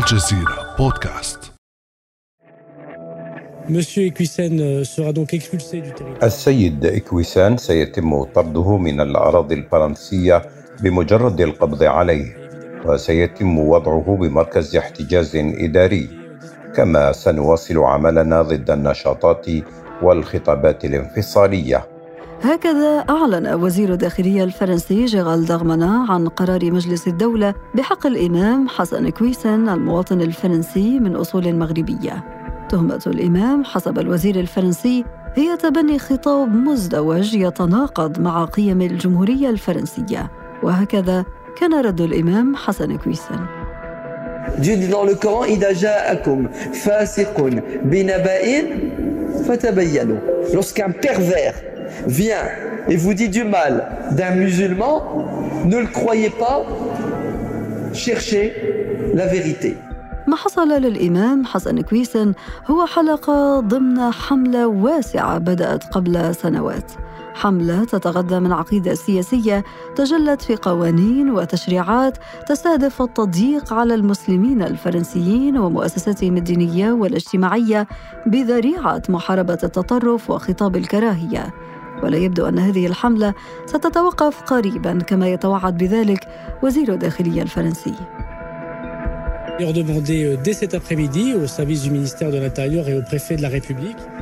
الجزيرة بودكاست. Euh. السيد إكويسان سيتم طرده من الأراضي الفرنسية بمجرد القبض عليه وسيتم وضعه بمركز احتجاز إداري. كما سنواصل عملنا ضد النشاطات والخطابات الانفصالية. هكذا أعلن وزير الداخلية الفرنسي جيرال دارمانا عن قرار مجلس الدولة بحق الإمام حسن كويسن المواطن الفرنسي من أصول مغربية. تهمة الإمام حسب الوزير الفرنسي هي تبني خطاب مزدوج يتناقض مع قيم الجمهورية الفرنسية. وهكذا كان رد الإمام حسن كويسن. Dieu dit dans le Coran إذا جاءكم فاسق بنبأ فتبينوا. Lorsqu'un pervers vient et vous dit du mal d'un musulman, ne le croyez pas, cherchez la vérité. ما حصل للإمام حسن كويسن هو حلقة ضمن حملة واسعة بدأت قبل سنوات حملة تتغذى من عقيدة سياسية تجلت في قوانين وتشريعات تستهدف التضييق على المسلمين الفرنسيين ومؤسساتهم الدينية والاجتماعية بذريعة محاربة التطرف وخطاب الكراهية ولا يبدو أن هذه الحملة ستتوقف قريبا كما يتوعد بذلك وزير الداخلية الفرنسي euh.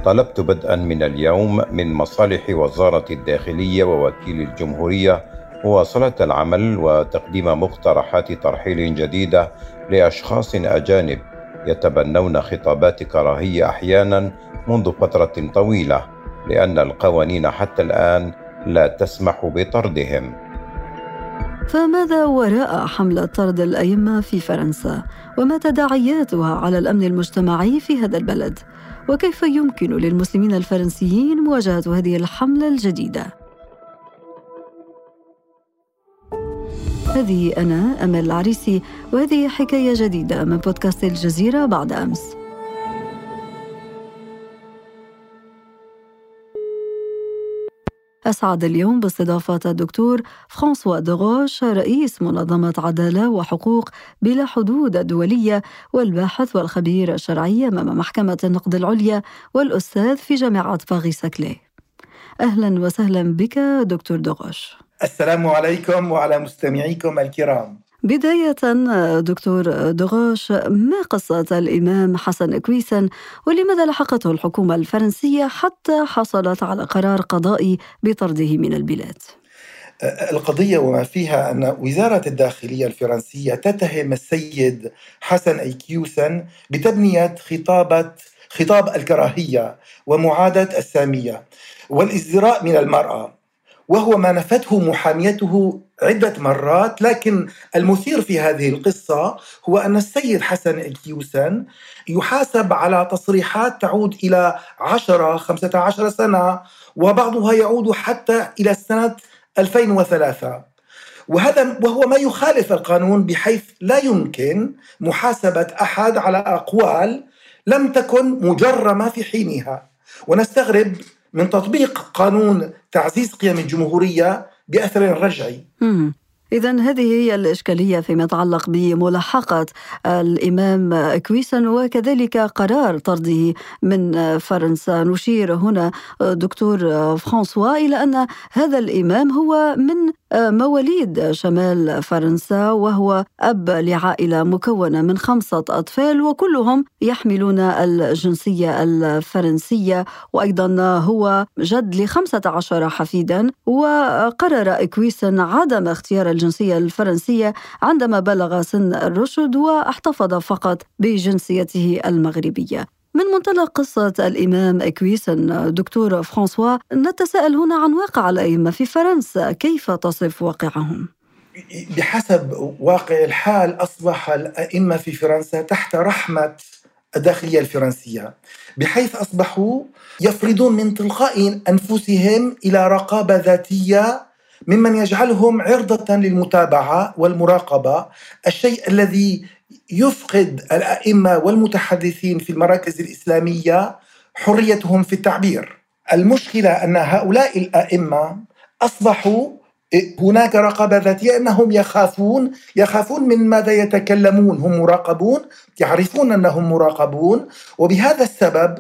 طلبت بدءا من اليوم من مصالح وزارة الداخلية ووكيل الجمهورية مواصلة العمل وتقديم مقترحات ترحيل جديدة لأشخاص أجانب يتبنون خطابات كراهية أحيانا منذ فترة طويلة لأن القوانين حتى الآن لا تسمح بطردهم. فماذا وراء حملة طرد الأئمة في فرنسا؟ وما تداعياتها على الأمن المجتمعي في هذا البلد؟ وكيف يمكن للمسلمين الفرنسيين مواجهة هذه الحملة الجديدة؟ هذه أنا أمل العريسي وهذه حكاية جديدة من بودكاست الجزيرة بعد أمس أسعد اليوم باستضافة الدكتور فرانسوا دغوش رئيس منظمة عدالة وحقوق بلا حدود الدولية والباحث والخبير الشرعي أمام محكمة النقد العليا والأستاذ في جامعة باريس ساكلي. أهلا وسهلا بك دكتور دغوش السلام عليكم وعلى مستمعيكم الكرام. بداية دكتور دغوش ما قصة الإمام حسن كويسن ولماذا لحقته الحكومة الفرنسية حتى حصلت على قرار قضائي بطرده من البلاد؟ القضية وما فيها أن وزارة الداخلية الفرنسية تتهم السيد حسن أيكيوسن بتبنية خطابة خطاب الكراهية ومعاداة السامية والازدراء من المرأة وهو ما نفته محاميته عدة مرات لكن المثير في هذه القصة هو أن السيد حسن الكيوسن يحاسب على تصريحات تعود إلى 10 15 سنة وبعضها يعود حتى إلى سنة 2003 وهذا وهو ما يخالف القانون بحيث لا يمكن محاسبة أحد على أقوال لم تكن مجرمة في حينها. ونستغرب من تطبيق قانون تعزيز قيم الجمهورية بأثر رجعي. إذا هذه هي الإشكالية فيما يتعلق بملاحقة الإمام كويسن وكذلك قرار طرده من فرنسا. نشير هنا دكتور فرانسوا إلى أن هذا الإمام هو من مواليد شمال فرنسا وهو أب لعائلة مكونة من خمسة أطفال وكلهم يحملون الجنسية الفرنسية. وأيضا هو جد لخمسة عشر حفيدا وقرر إكويسن عدم اختيار الجنسية الفرنسية عندما بلغ سن الرشد واحتفظ فقط بجنسيته المغربية من منطلق قصة الإمام إكويسن دكتور فرانسوا نتساءل هنا عن واقع الأئمة في فرنسا كيف تصف واقعهم؟ بحسب واقع الحال أصبح الأئمة في فرنسا تحت رحمة الداخلية الفرنسية بحيث أصبحوا يفرضون من تلقاء أنفسهم إلى رقابة ذاتية ممن يجعلهم عرضة للمتابعة والمراقبة. الشيء الذي يفقد الأئمة والمتحدثين في المراكز الإسلامية حريتهم في التعبير. المشكلة أن هؤلاء الأئمة أصبحوا هناك رقابة ذاتية أنهم يخافون يخافون من ماذا يتكلمون. هم مراقبون يعرفون أنهم مراقبون. وبهذا السبب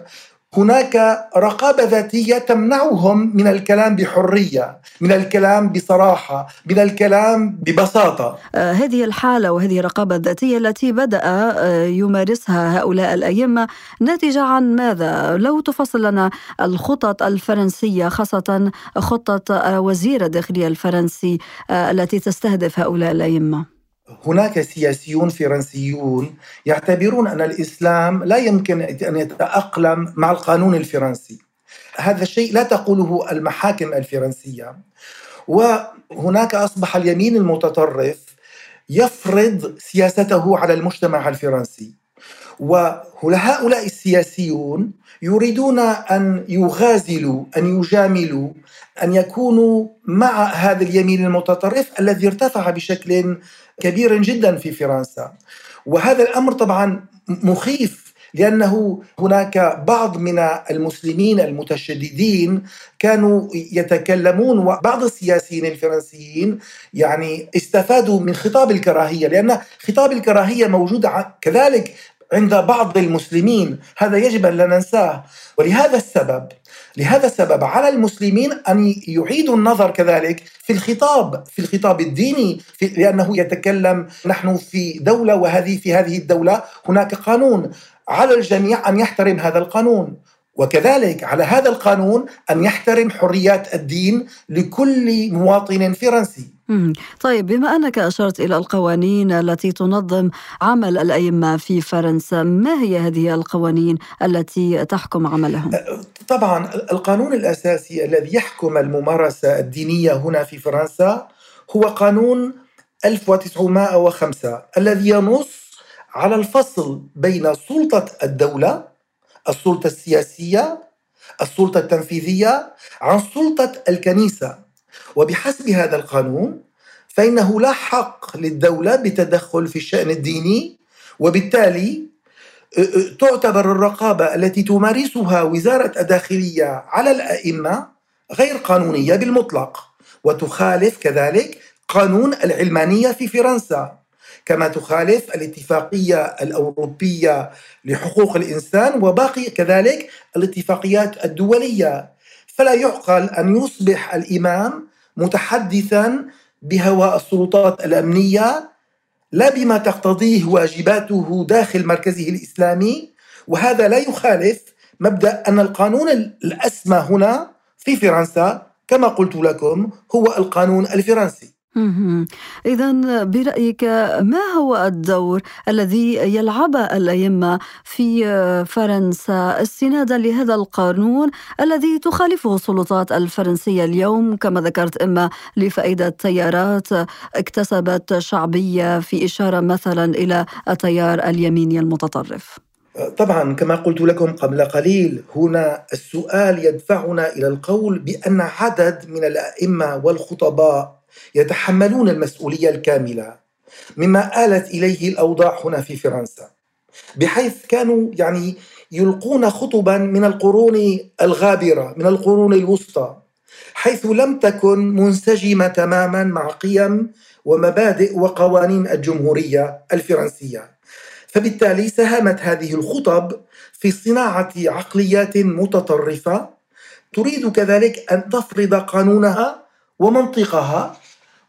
هناك رقابة ذاتية تمنعهم من الكلام بحرية، من الكلام بصراحة، من الكلام ببساطة. آه هذه الحالة وهذه الرقابة الذاتية التي بدأ آه يمارسها هؤلاء الأئمة ناتجة عن ماذا؟ لو تفصل لنا الخطط الفرنسية خاصة خطة وزير الداخلية الفرنسي آه التي تستهدف هؤلاء الأئمة. هناك سياسيون فرنسيون يعتبرون أن الإسلام لا يمكن أن يتأقلم مع القانون الفرنسي. هذا الشيء لا تقوله المحاكم الفرنسية. وهناك أصبح اليمين المتطرف يفرض سياسته على المجتمع الفرنسي. وهؤلاء السياسيون يريدون أن يغازلوا أن يجاملوا أن يكونوا مع هذا اليمين المتطرف الذي ارتفع بشكل كبير جدا في فرنسا. وهذا الأمر طبعا مخيف لأنه هناك بعض من المسلمين المتشددين كانوا يتكلمون وبعض السياسيين الفرنسيين يعني استفادوا من خطاب الكراهية لأن خطاب الكراهية موجود كذلك عند بعض المسلمين هذا يجب أن لا ننساه. ولهذا السبب لهذا السبب على المسلمين أن يعيدوا النظر كذلك في الخطاب في الخطاب الديني في لأنه يتكلم نحن في دولة وهذه في هذه الدولة هناك قانون. على الجميع أن يحترم هذا القانون. وكذلك على هذا القانون أن يحترم حريات الدين لكل مواطن فرنسي. طيب بما أنك أشرت إلى القوانين التي تنظم عمل الأئمة في فرنسا، ما هي هذه القوانين التي تحكم عملهم؟ طبعا القانون الأساسي الذي يحكم الممارسة الدينية هنا في فرنسا هو قانون 1905 الذي ينص على الفصل بين سلطة الدولة السلطة السياسية السلطة التنفيذية عن سلطة الكنيسة وبحسب هذا القانون فإنه لا حق للدولة بتدخل في الشأن الديني وبالتالي تعتبر الرقابة التي تمارسها وزارة الداخلية على الأئمة غير قانونية بالمطلق وتخالف كذلك قانون العلمانية في فرنسا كما تخالف الاتفاقية الأوروبية لحقوق الإنسان وباقي كذلك الاتفاقيات الدولية. فلا يعقل أن يصبح الإمام متحدثا بهوى السلطات الأمنية لا بما تقتضيه واجباته داخل مركزه الإسلامي وهذا لا يخالف مبدأ أن القانون الأسمى هنا في فرنسا كما قلت لكم هو القانون الفرنسي. إذا برأيك ما هو الدور الذي يلعبه الأئمة في فرنسا استنادا لهذا القانون الذي تخالفه السلطات الفرنسية اليوم كما ذكرت إما لفائدة التيارات اكتسبت شعبية في إشارة مثلا إلى التيار اليميني المتطرف؟ طبعا كما قلت لكم قبل قليل هنا السؤال يدفعنا إلى القول بأن عدد من الأئمة والخطباء يتحملون المسؤولية الكاملة مما آلت إليه الأوضاع هنا في فرنسا بحيث كانوا يعني يلقون خطبا من القرون الغابرة من القرون الوسطى حيث لم تكن منسجمة تماما مع قيم ومبادئ وقوانين الجمهورية الفرنسية. فبالتالي ساهمت هذه الخطب في صناعة عقليات متطرفة تريد كذلك أن تفرض قانونها ومنطقها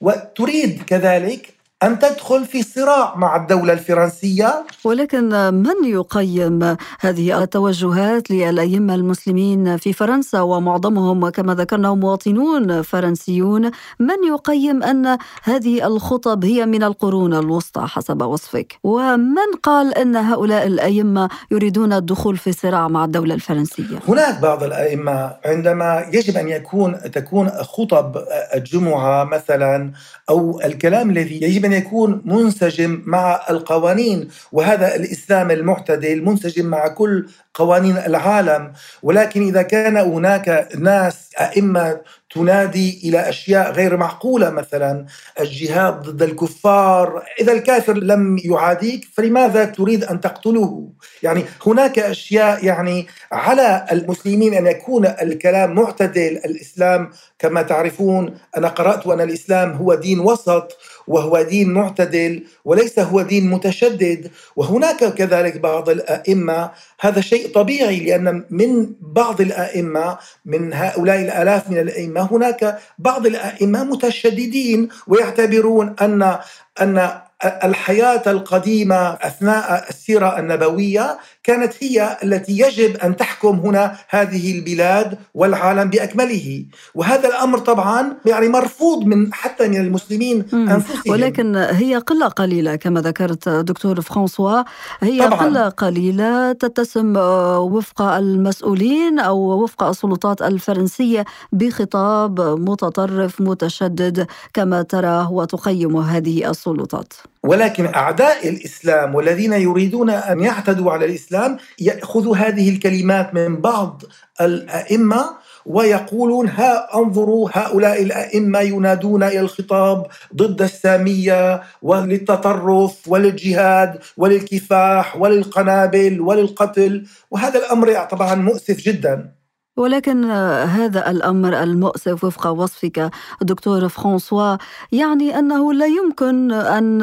وتريد كذلك أن تدخل في صراع مع الدولة الفرنسية؟ ولكن من يقيم هذه التوجهات للأئمة المسلمين في فرنسا ومعظمهم كما ذكرنا مواطنون فرنسيون؟ من يقيم أن هذه الخطب هي من القرون الوسطى حسب وصفك؟ ومن قال أن هؤلاء الأئمة يريدون الدخول في صراع مع الدولة الفرنسية؟ هناك بعض الأئمة عندما يجب أن يكون تكون خطب الجمعة مثلا أو الكلام الذي يجب أن يكون منسجم مع القوانين وهذا الإسلام المعتدل منسجم مع كل قوانين العالم. ولكن إذا كان هناك ناس أئمة تنادي إلى أشياء غير معقولة مثلا الجهاد ضد الكفار. إذا الكافر لم يعاديك فلماذا تريد أن تقتله؟ يعني هناك أشياء يعني على المسلمين أن يكون الكلام معتدل. الإسلام كما تعرفون أنا قرأت أن الإسلام هو دين وسط وهو دين معتدل وليس هو دين متشدد. وهناك كذلك بعض الأئمة. هذا شيء طبيعي لأن من بعض الأئمة من هؤلاء الآلاف من الأئمة هناك بعض الأئمة متشددين ويعتبرون ان أن الحياة القديمة أثناء السيرة النبوية كانت هي التي يجب أن تحكم هنا هذه البلاد والعالم بأكمله. وهذا الأمر طبعا يعني مرفوض من حتى من المسلمين أنفسهم. ولكن هي قلة قليلة كما ذكرت دكتور فرانسوا. هي طبعاً. قلة قليلة تتسم آه، وفق المسؤولين أو وفق السلطات الفرنسية بخطاب متطرف متشدد كما ترى وتقيم هذه السلطات. ولكن أعداء الإسلام والذين يريدون أن يعتدوا على الإسلام ياخذوا هذه الكلمات من بعض الأئمة ويقولون ها انظروا هؤلاء الأئمة ينادون إلى الخطاب ضد السامية وللتطرف وللجهاد وللكفاح وللقنابل وللقتل وهذا الأمر طبعا مؤسف جدا. ولكن هذا الأمر المؤسف وفق وصفك دكتور فرانسوا يعني أنه لا يمكن أن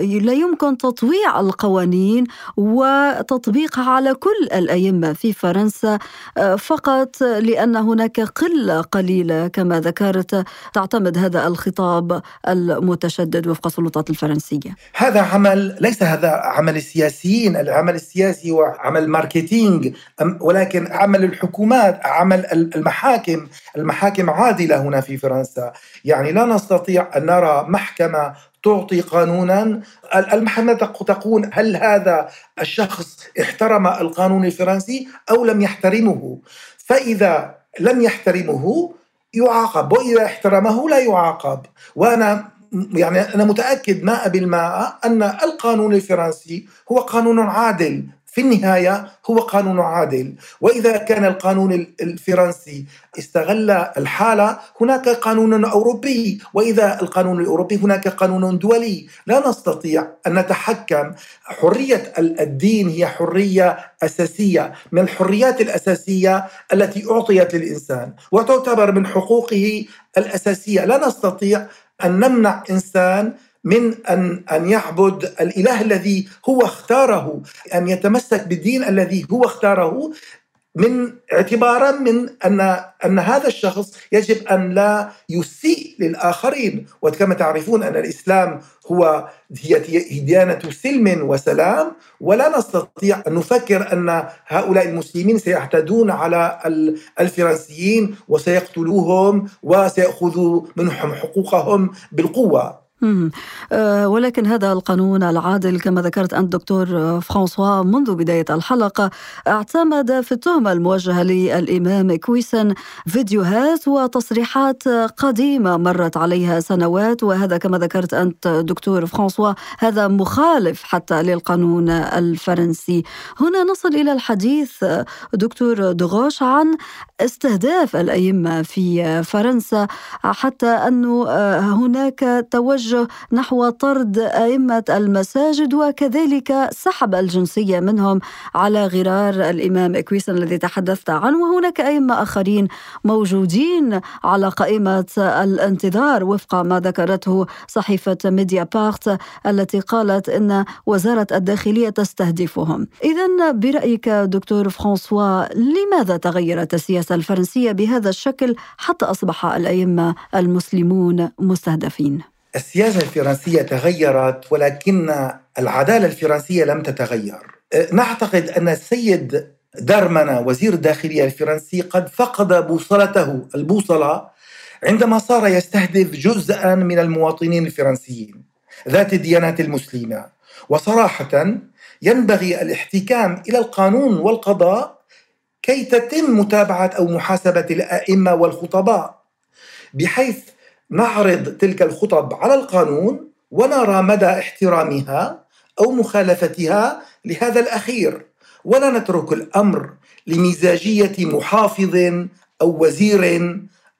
لا يمكن تطويع القوانين وتطبيقها على كل الأئمة في فرنسا فقط لأن هناك قلة قليلة كما ذكرت تعتمد هذا الخطاب المتشدد وفق السلطات الفرنسية. هذا عمل ليس هذا عمل السياسيين، العمل السياسي هو عمل ماركتينج ولكن عمل الحكومات عمل المحاكم المحاكم عادلة هنا في فرنسا. يعني لا نستطيع أن نرى محكمة تعطي قانونا. المحكمة تقول هل هذا الشخص احترم القانون الفرنسي أو لم يحترمه. فإذا لم يحترمه يعاقب وإذا احترمه لا يعاقب. وأنا يعني أنا متأكد ماء بالماء أن القانون الفرنسي هو قانون عادل. في النهاية هو قانون عادل. وإذا كان القانون الفرنسي استغل الحالة هناك قانون أوروبي. وإذا القانون الأوروبي هناك قانون دولي. لا نستطيع أن نتحكم. حرية الدين هي حرية أساسية. من الحريات الأساسية التي أعطيت للإنسان وتعتبر من حقوقه الأساسية. لا نستطيع أن نمنع إنسان من ان أن يعبد الإله الذي هو اختاره أن يتمسك بالدين الذي هو اختاره من اعتبارا من ان أن هذا الشخص يجب أن لا يسيء للآخرين. وكما تعرفون أن الإسلام هو ديانة سلم وسلام. ولا نستطيع أن نفكر أن هؤلاء المسلمين سيعتدون على الفرنسيين وسيقتلوهم وسيأخذوا منهم حقوقهم بالقوة. آه، ولكن هذا القانون العادل كما ذكرت أنت دكتور فرانسوا منذ بداية الحلقة اعتمد في التهمة الموجهة للإمام كويسن فيديوهات وتصريحات قديمة مرت عليها سنوات وهذا كما ذكرت أنت دكتور فرانسوا هذا مخالف حتى للقانون الفرنسي. هنا نصل إلى الحديث دكتور دغوش عن استهداف الأئمة في فرنسا حتى أنه هناك توجه توجه نحو طرد أئمة المساجد وكذلك سحب الجنسية منهم على غرار الإمام إكويسن الذي تحدثت عنه وهناك أئمة آخرين موجودين على قائمة الانتظار وفق ما ذكرته صحيفة ميديا بارت التي قالت إن وزارة الداخلية تستهدفهم إذا برأيك دكتور فرانسوا لماذا تغيرت السياسة الفرنسية بهذا الشكل حتى أصبح الأئمة المسلمون مستهدفين؟ السياسة الفرنسية تغيرت ولكن العدالة الفرنسية لم تتغير. أه، نعتقد أن السيد دارمانا وزير الداخلية الفرنسي قد فقد بوصلته البوصلة عندما صار يستهدف جزءا من المواطنين الفرنسيين ذات الديانات المسلمة. وصراحة ينبغي الاحتكام إلى القانون والقضاء كي تتم متابعة أو محاسبة الأئمة والخطباء بحيث نعرض تلك الخطب على القانون ونرى مدى احترامها أو مخالفتها لهذا الأخير. ولا نترك الأمر لمزاجية محافظ أو وزير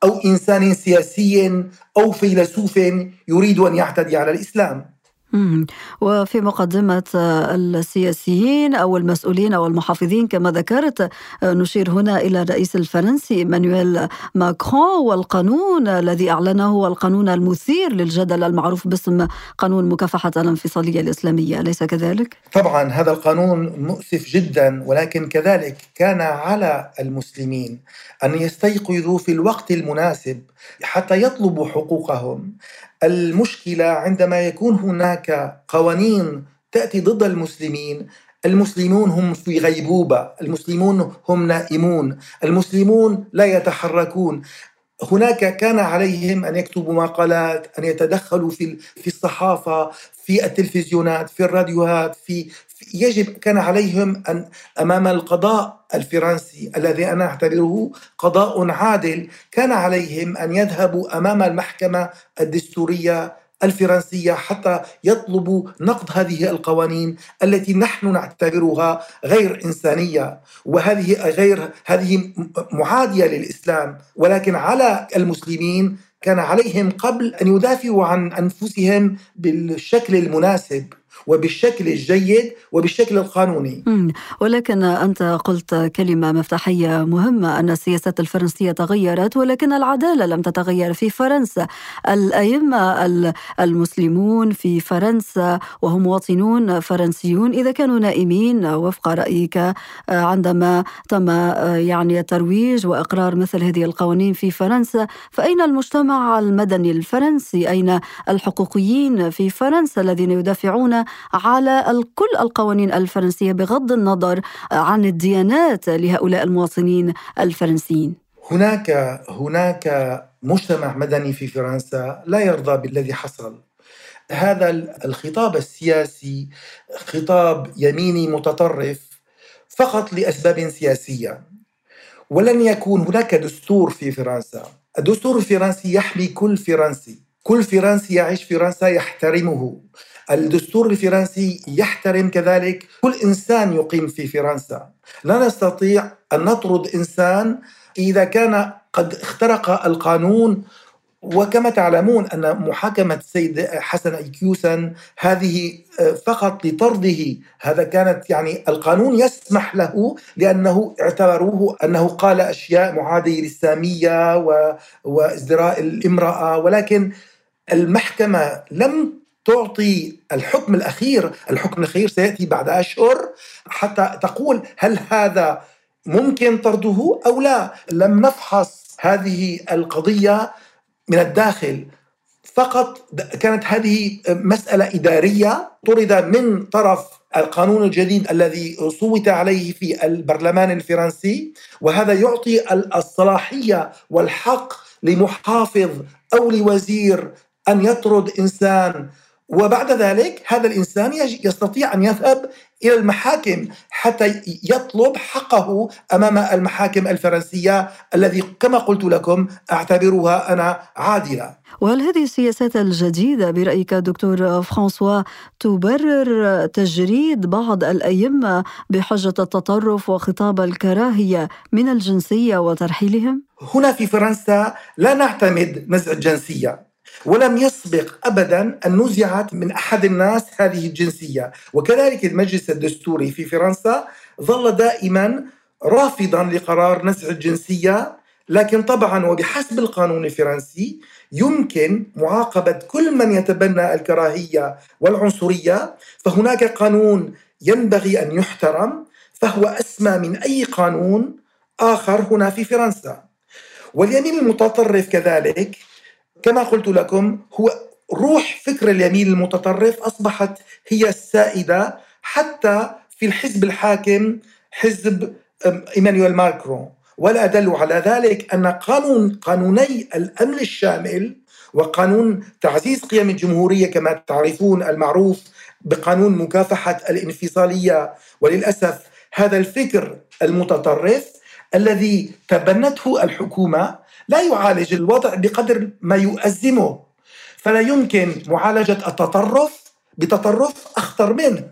أو إنسان سياسي أو فيلسوف يريد أن يعتدي على الإسلام. وفي مقدمة السياسيين أو المسؤولين أو المحافظين كما ذكرت نشير هنا إلى الرئيس الفرنسي مانويل ماكرون والقانون الذي أعلنه هو القانون المثير للجدل المعروف باسم قانون مكافحة الانفصالية الإسلامية. أليس كذلك؟ طبعا هذا القانون مؤسف جدا ولكن كذلك كان على المسلمين أن يستيقظوا في الوقت المناسب حتى يطلبوا حقوقهم. المشكلة عندما يكون هناك قوانين تأتي ضد المسلمين المسلمون هم في غيبوبة، المسلمون هم نائمون، المسلمون لا يتحركون، هناك كان عليهم أن يكتبوا مقالات، أن يتدخلوا في في الصحافة، في التلفزيونات، في الراديوهات، في يجب كان عليهم أن أمام القضاء الفرنسي الذي أنا أعتبره قضاء عادل كان عليهم أن يذهبوا أمام المحكمة الدستورية الفرنسية حتى يطلبوا نقض هذه القوانين التي نحن نعتبرها غير إنسانية. وهذه غير هذه معادية للإسلام. ولكن على المسلمين كان عليهم قبل أن يدافعوا عن أنفسهم بالشكل المناسب. وبالشكل الجيد وبالشكل القانوني. ولكن أنت قلت كلمة مفتاحية مهمة أن السياسات الفرنسية تغيرت ولكن العدالة لم تتغير في فرنسا. الأئمة المسلمون في فرنسا وهم مواطنون فرنسيون إذا كانوا نائمين وفق رأيك عندما تم يعني الترويج وإقرار مثل هذه القوانين في فرنسا فأين المجتمع المدني الفرنسي؟ أين الحقوقيين في فرنسا الذين يدافعون على كل القوانين الفرنسية بغض النظر عن الديانات لهؤلاء المواطنين الفرنسيين. هناك هناك مجتمع مدني في فرنسا لا يرضى بالذي حصل. هذا الخطاب السياسي خطاب يميني متطرف فقط لأسباب سياسية. ولن يكون هناك دستور في فرنسا. الدستور الفرنسي يحمي كل فرنسي. كل فرنسي يعيش في فرنسا يحترمه. الدستور الفرنسي يحترم كذلك كل إنسان يقيم في فرنسا. لا نستطيع أن نطرد إنسان إذا كان قد اخترق القانون. وكما تعلمون أن محاكمة السيد حسن أيكيوسن هذه آه، فقط لطرده هذا كانت يعني القانون يسمح له لأنه اعتبروه أنه قال أشياء معادية للسامية وازدراء الامرأة. ولكن المحكمة لم تعطي الحكم الأخير، الحكم الأخير سيأتي بعد أشهر حتى تقول هل هذا ممكن طرده أو لا، لم نفحص هذه القضية من الداخل. فقط كانت هذه مسألة إدارية طرد من طرف القانون الجديد الذي صوت عليه في البرلمان الفرنسي وهذا يعطي الصلاحية والحق لمحافظ أو لوزير أن يطرد إنسان وبعد ذلك هذا الإنسان يستطيع أن يذهب إلى المحاكم حتى يطلب حقه أمام المحاكم الفرنسية الذي كما قلت لكم أعتبرها أنا عادلة. وهل هذه السياسات الجديدة برأيك دكتور فرانسوا تبرر تجريد بعض الأئمة بحجة التطرف وخطاب الكراهية من الجنسية وترحيلهم؟ هنا في فرنسا لا نعتمد نزع الجنسية ولم يسبق ابدا أن نزعت من أحد الناس هذه الجنسية. وكذلك المجلس الدستوري في فرنسا ظل دائما رافضا لقرار نزع الجنسية لكن طبعا وبحسب القانون الفرنسي يمكن معاقبة كل من يتبنى الكراهية والعنصرية. فهناك قانون ينبغي أن يحترم فهو أسمى من أي قانون آخر هنا في فرنسا. واليمين المتطرف كذلك كما قلت لكم هو روح فكر اليمين المتطرف أصبحت هي السائدة حتى في الحزب الحاكم حزب إيمانويل ماكرون. ولا دل على ذلك أن قانون قانوني الأمن الشامل وقانون تعزيز قيم الجمهورية كما تعرفون المعروف بقانون مكافحة الانفصالية وللأسف هذا الفكر المتطرف الذي تبنته الحكومة لا يعالج الوضع بقدر ما يؤزمه. فلا يمكن معالجة التطرف بتطرف أخطر منه.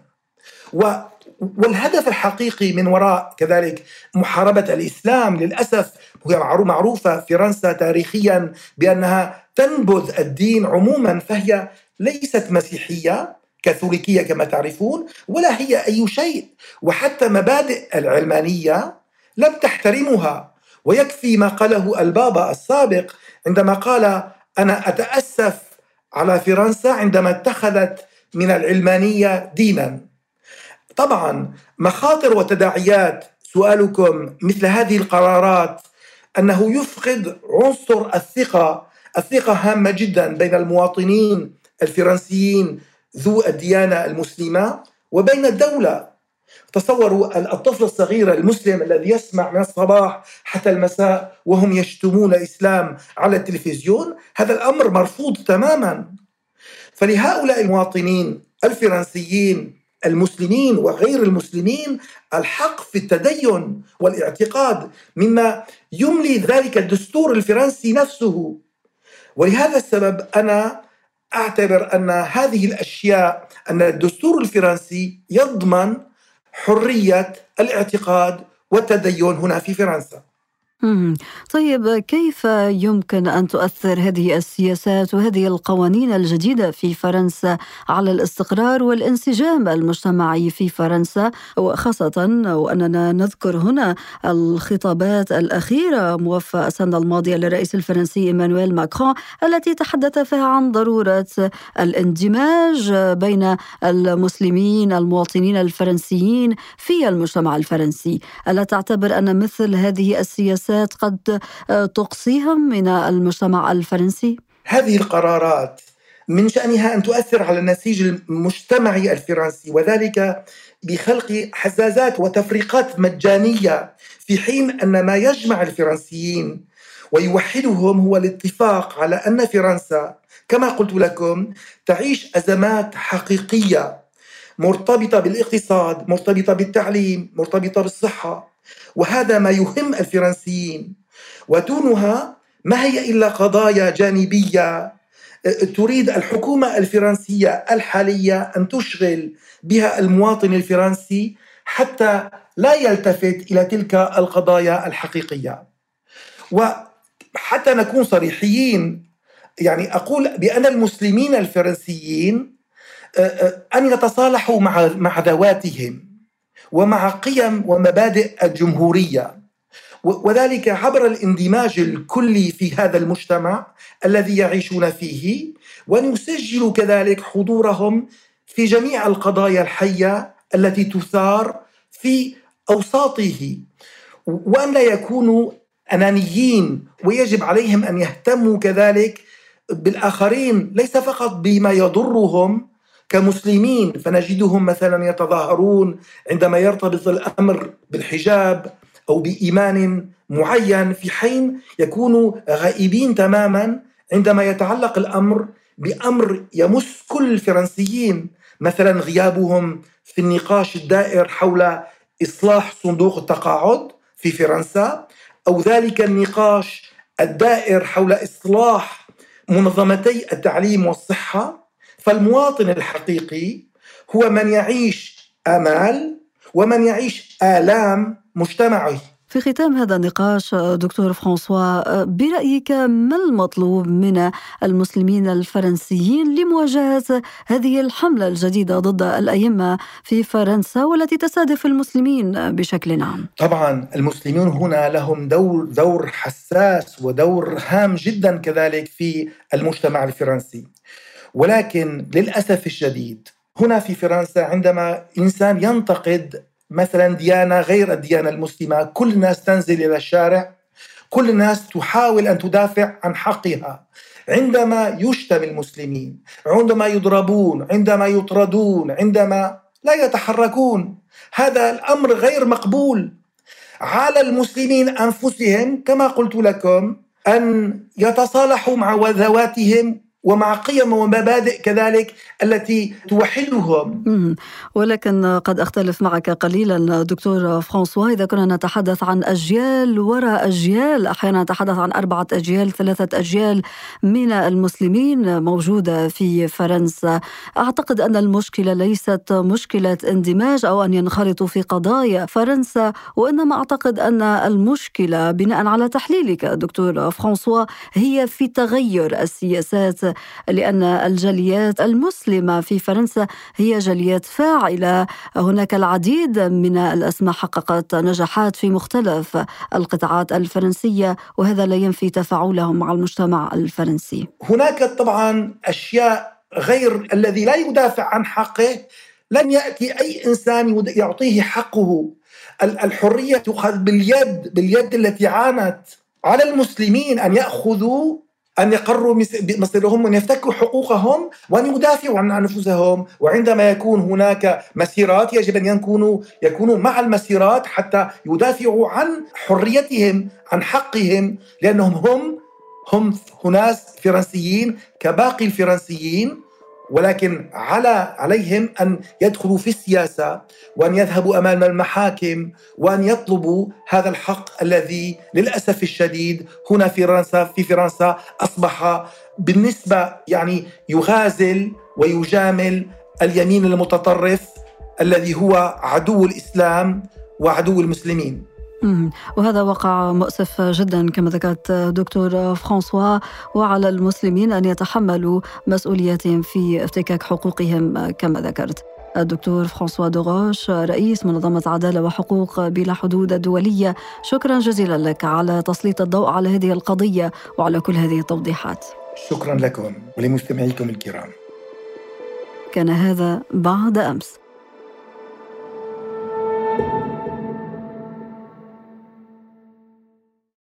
والهدف الحقيقي من وراء كذلك محاربة الإسلام للأسف هي معروفة فرنسا تاريخيا بأنها تنبذ الدين عموما فهي ليست مسيحية كاثوليكية كما تعرفون ولا هي أي شيء. وحتى مبادئ العلمانية لم تحترمها ويكفي ما قاله البابا السابق عندما قال أنا أتأسف على فرنسا عندما اتخذت من العلمانية دينا طبعا مخاطر وتداعيات سؤالكم مثل هذه القرارات أنه يفقد عنصر الثقة، الثقة هامة جدا بين المواطنين الفرنسيين ذو الديانة المسلمة وبين الدولة. تصوروا الطفل الصغير المسلم الذي يسمع من الصباح حتى المساء وهم يشتمون الاسلام على التلفزيون، هذا الأمر مرفوض تماما. فلهؤلاء المواطنين الفرنسيين المسلمين وغير المسلمين الحق في التدين والاعتقاد مما يملي ذلك الدستور الفرنسي نفسه ولهذا السبب أنا أعتبر أن هذه الأشياء أن الدستور الفرنسي يضمن حرية الاعتقاد والتدين هنا في فرنسا. طيب كيف يمكن أن تؤثر هذه السياسات وهذه القوانين الجديدة في فرنسا على الاستقرار والانسجام المجتمعي في فرنسا؟ وخاصة وأننا نذكر هنا الخطابات الأخيرة موفى السنة الماضية للرئيس الفرنسي إيمانويل ماكرون التي تحدث فيها عن ضرورة الاندماج بين المسلمين المواطنين الفرنسيين في المجتمع الفرنسي. ألا تعتبر أن مثل هذه السياسات السياسات قد آه، تقصيهم من المجتمع الفرنسي؟ هذه القرارات من شأنها أن تؤثر على النسيج المجتمعي الفرنسي وذلك بخلق حزازات وتفريقات مجانية في حين أن ما يجمع الفرنسيين ويوحدهم هو الاتفاق على أن فرنسا كما قلت لكم تعيش أزمات حقيقية مرتبطة بالاقتصاد مرتبطة بالتعليم مرتبطة بالصحة. وهذا ما يهم الفرنسيين. ودونها ما هي إلا قضايا جانبية. تريد الحكومة الفرنسية الحالية أن تشغل بها المواطن الفرنسي حتى لا يلتفت إلى تلك القضايا الحقيقية. وحتى نكون صريحين يعني أقول بأن المسلمين الفرنسيين أن يتصالحوا مع مع ذواتهم ومع قيم ومبادئ الجمهورية. وذلك عبر الاندماج الكلي في هذا المجتمع الذي يعيشون فيه وأن يسجلوا كذلك حضورهم في جميع القضايا الحية التي تثار في أوساطه. وأن لا يكونوا أنانيين ويجب عليهم أن يهتموا كذلك بالآخرين ليس فقط بما يضرهم كمسلمين فنجدهم مثلا يتظاهرون عندما يرتبط الأمر بالحجاب أو بإيمان معين في حين يكونوا غائبين تماما عندما يتعلق الأمر بأمر يمس كل الفرنسيين مثلا غيابهم في النقاش الدائر حول إصلاح صندوق التقاعد في فرنسا أو ذلك النقاش الدائر حول إصلاح منظمتي التعليم والصحة. فالمواطن الحقيقي هو من يعيش آمال ومن يعيش آلام مجتمعه في ختام هذا النقاش دكتور فرانسوا برأيك ما المطلوب من المسلمين الفرنسيين لمواجهة هذه الحملة الجديدة ضد الأئمة في فرنسا والتي تستهدف المسلمين بشكل عام؟ طبعا المسلمون هنا لهم دور دور حساس ودور هام جدا كذلك في المجتمع الفرنسي. ولكن للأسف الشديد هنا في فرنسا عندما إنسان ينتقد مثلا ديانة غير الديانة المسلمة كل الناس تنزل إلى الشارع كل الناس تحاول أن تدافع عن حقها. عندما يشتم المسلمين عندما يضربون عندما يطردون عندما لا يتحركون هذا الأمر غير مقبول. على المسلمين أنفسهم كما قلت لكم أن يتصالحوا مع ذواتهم ومع قيم ومبادئ كذلك التي توحدهم. ولكن قد أختلف معك قليلا دكتور فرانسوا. إذا كنا نتحدث عن أجيال وراء أجيال أحيانا نتحدث عن أربعة أجيال ثلاثة أجيال من المسلمين موجودة في فرنسا. أعتقد أن المشكلة ليست مشكلة اندماج أو أن ينخرطوا في قضايا فرنسا وإنما أعتقد أن المشكلة بناء على تحليلك دكتور فرانسوا هي في تغير السياسات لأن الجاليات المسلمة في فرنسا هي جاليات فاعلة. هناك العديد من الأسماء حققت نجاحات في مختلف القطاعات الفرنسية وهذا لا ينفي تفاعلهم مع المجتمع الفرنسي. هناك طبعا أشياء غير الذي لا يدافع عن حقه. لن يأتي أي إنسان يعطيه حقه. الحرية تؤخذ باليد باليد التي عانت على المسلمين أن يأخذوا أن يقروا مصيرهم وأن يفتكوا حقوقهم وأن يدافعوا عن أنفسهم. وعندما يكون هناك مسيرات يجب أن يكونوا يكونوا مع المسيرات حتى يدافعوا عن حريتهم عن حقهم لأنهم هم هم ناس فرنسيين كباقي الفرنسيين. ولكن على عليهم أن يدخلوا في السياسة وأن يذهبوا أمام المحاكم وأن يطلبوا هذا الحق الذي للأسف الشديد هنا في فرنسا في فرنسا أصبح بالنسبة يعني يغازل ويجامل اليمين المتطرف الذي هو عدو الإسلام وعدو المسلمين. وهذا وقع مؤسف جدا كما ذكرت دكتور فرانسوا. وعلى المسلمين أن يتحملوا مسؤولياتهم في افتكاك حقوقهم كما ذكرت. الدكتور فرانسوا دوغوش رئيس منظمة عدالة وحقوق بلا حدود الدولية شكرا جزيلا لك على تسليط الضوء على هذه القضية وعلى كل هذه التوضيحات. شكرا لكم ولمستمعيكم الكرام. كان هذا بعد أمس.